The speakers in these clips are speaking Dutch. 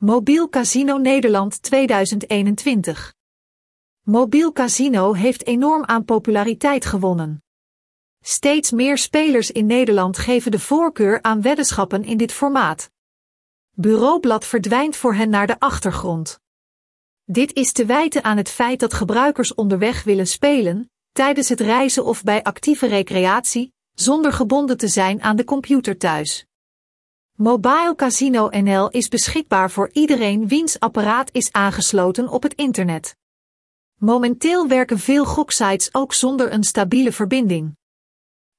Mobiel Casino Nederland 2021. Mobiel Casino heeft enorm aan populariteit gewonnen. Steeds meer spelers in Nederland geven de voorkeur aan weddenschappen in dit formaat. Bureaublad verdwijnt voor hen naar de achtergrond. Dit is te wijten aan het feit dat gebruikers onderweg willen spelen, tijdens het reizen of bij actieve recreatie, zonder gebonden te zijn aan de computer thuis. Mobile Casino NL is beschikbaar voor iedereen wiens apparaat is aangesloten op het internet. Momenteel werken veel goksites ook zonder een stabiele verbinding.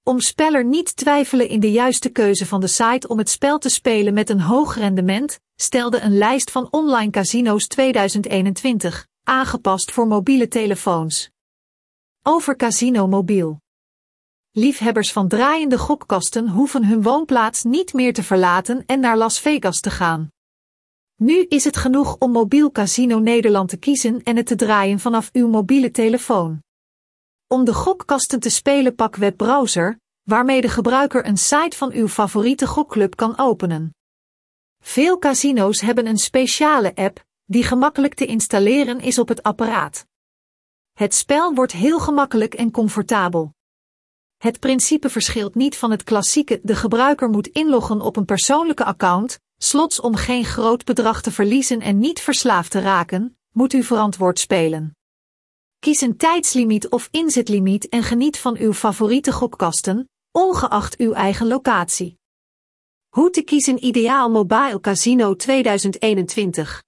Om speler niet twijfelen in de juiste keuze van de site om het spel te spelen met een hoog rendement, stelde een lijst van online casino's 2021, aangepast voor mobiele telefoons. Over Casino Mobiel. Liefhebbers van draaiende gokkasten hoeven hun woonplaats niet meer te verlaten en naar Las Vegas te gaan. Nu is het genoeg om mobiel Casino Nederland te kiezen en het te draaien vanaf uw mobiele telefoon. Om de gokkasten te spelen pak webbrowser, waarmee de gebruiker een site van uw favoriete gokclub kan openen. Veel casino's hebben een speciale app, die gemakkelijk te installeren is op het apparaat. Het spel wordt heel gemakkelijk en comfortabel. Het principe verschilt niet van het klassieke: de gebruiker moet inloggen op een persoonlijke account, slots om geen groot bedrag te verliezen en niet verslaafd te raken, moet u verantwoord spelen. Kies een tijdslimiet of inzetlimiet en geniet van uw favoriete gokkasten, ongeacht uw eigen locatie. Hoe te kiezen ideaal mobile casino 2021.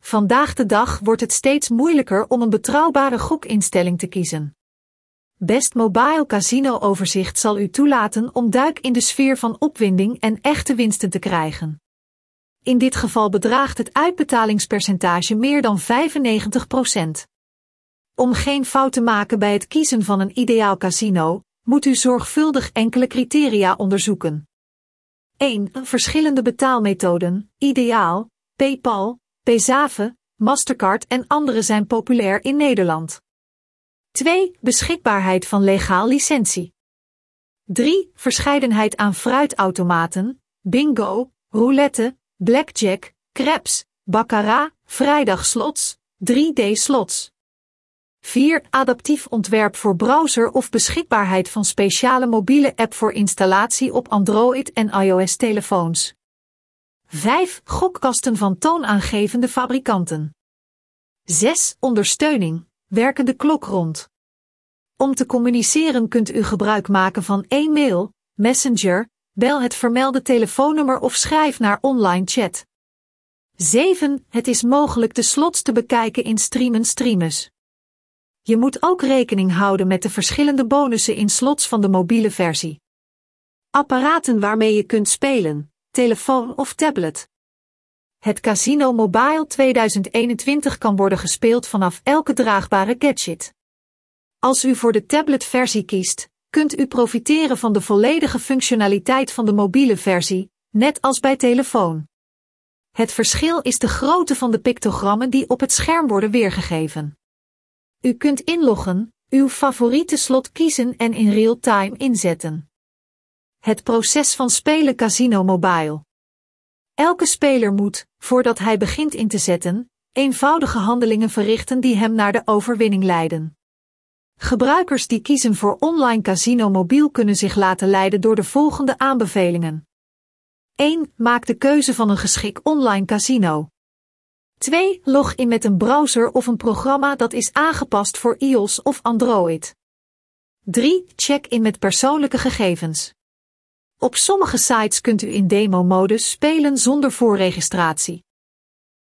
Vandaag de dag wordt het steeds moeilijker om een betrouwbare gokinstelling te kiezen. Best Mobile Casino Overzicht zal u toelaten om duik in de sfeer van opwinding en echte winsten te krijgen. In dit geval bedraagt het uitbetalingspercentage meer dan 95%. Om geen fout te maken bij het kiezen van een ideaal casino, moet u zorgvuldig enkele criteria onderzoeken. 1. Verschillende betaalmethoden, ideaal, PayPal, Payzave, Mastercard en andere zijn populair in Nederland. 2. Beschikbaarheid van legaal licentie. 3. Verscheidenheid aan fruitautomaten, bingo, roulette, blackjack, craps, baccarat, vrijdagslots, 3D-slots. 4. Adaptief ontwerp voor browser of beschikbaarheid van speciale mobiele app voor installatie op Android en iOS telefoons. 5. Gokkasten van toonaangevende fabrikanten. 6. Ondersteuning werkende klok rond. Om te communiceren kunt u gebruik maken van e-mail, messenger, bel het vermelde telefoonnummer of schrijf naar online chat. 7. Het is mogelijk de slots te bekijken in streamen streamers. Je moet ook rekening houden met de verschillende bonussen in slots van de mobiele versie. Apparaten waarmee je kunt spelen, telefoon of tablet. Het Casino Mobile 2021 kan worden gespeeld vanaf elke draagbare gadget. Als u voor de tabletversie kiest, kunt u profiteren van de volledige functionaliteit van de mobiele versie, net als bij telefoon. Het verschil is de grootte van de pictogrammen die op het scherm worden weergegeven. U kunt inloggen, uw favoriete slot kiezen en in real-time inzetten. Het proces van spelen Casino Mobile. Elke speler moet, voordat hij begint in te zetten, eenvoudige handelingen verrichten die hem naar de overwinning leiden. Gebruikers die kiezen voor online casino mobiel kunnen zich laten leiden door de volgende aanbevelingen. 1. Maak de keuze van een geschikt online casino. 2. Log in met een browser of een programma dat is aangepast voor iOS of Android. 3. Check in met persoonlijke gegevens. Op sommige sites kunt u in demo-modus spelen zonder voorregistratie.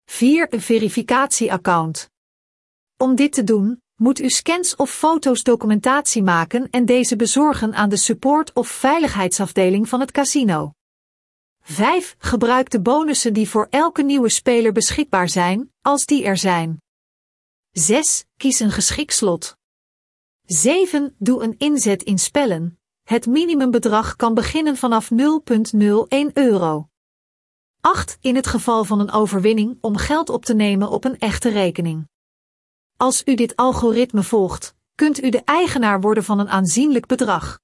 4. Een verificatieaccount. Om dit te doen, moet u scans of foto's documentatie maken en deze bezorgen aan de support- of veiligheidsafdeling van het casino. 5. Gebruik de bonussen die voor elke nieuwe speler beschikbaar zijn, als die er zijn. 6. Kies een geschikt slot. 7. Doe een inzet in spellen, het minimumbedrag kan beginnen vanaf 0,01 euro. 8. In het geval van een overwinning om geld op te nemen op een echte rekening. Als u dit algoritme volgt, kunt u de eigenaar worden van een aanzienlijk bedrag.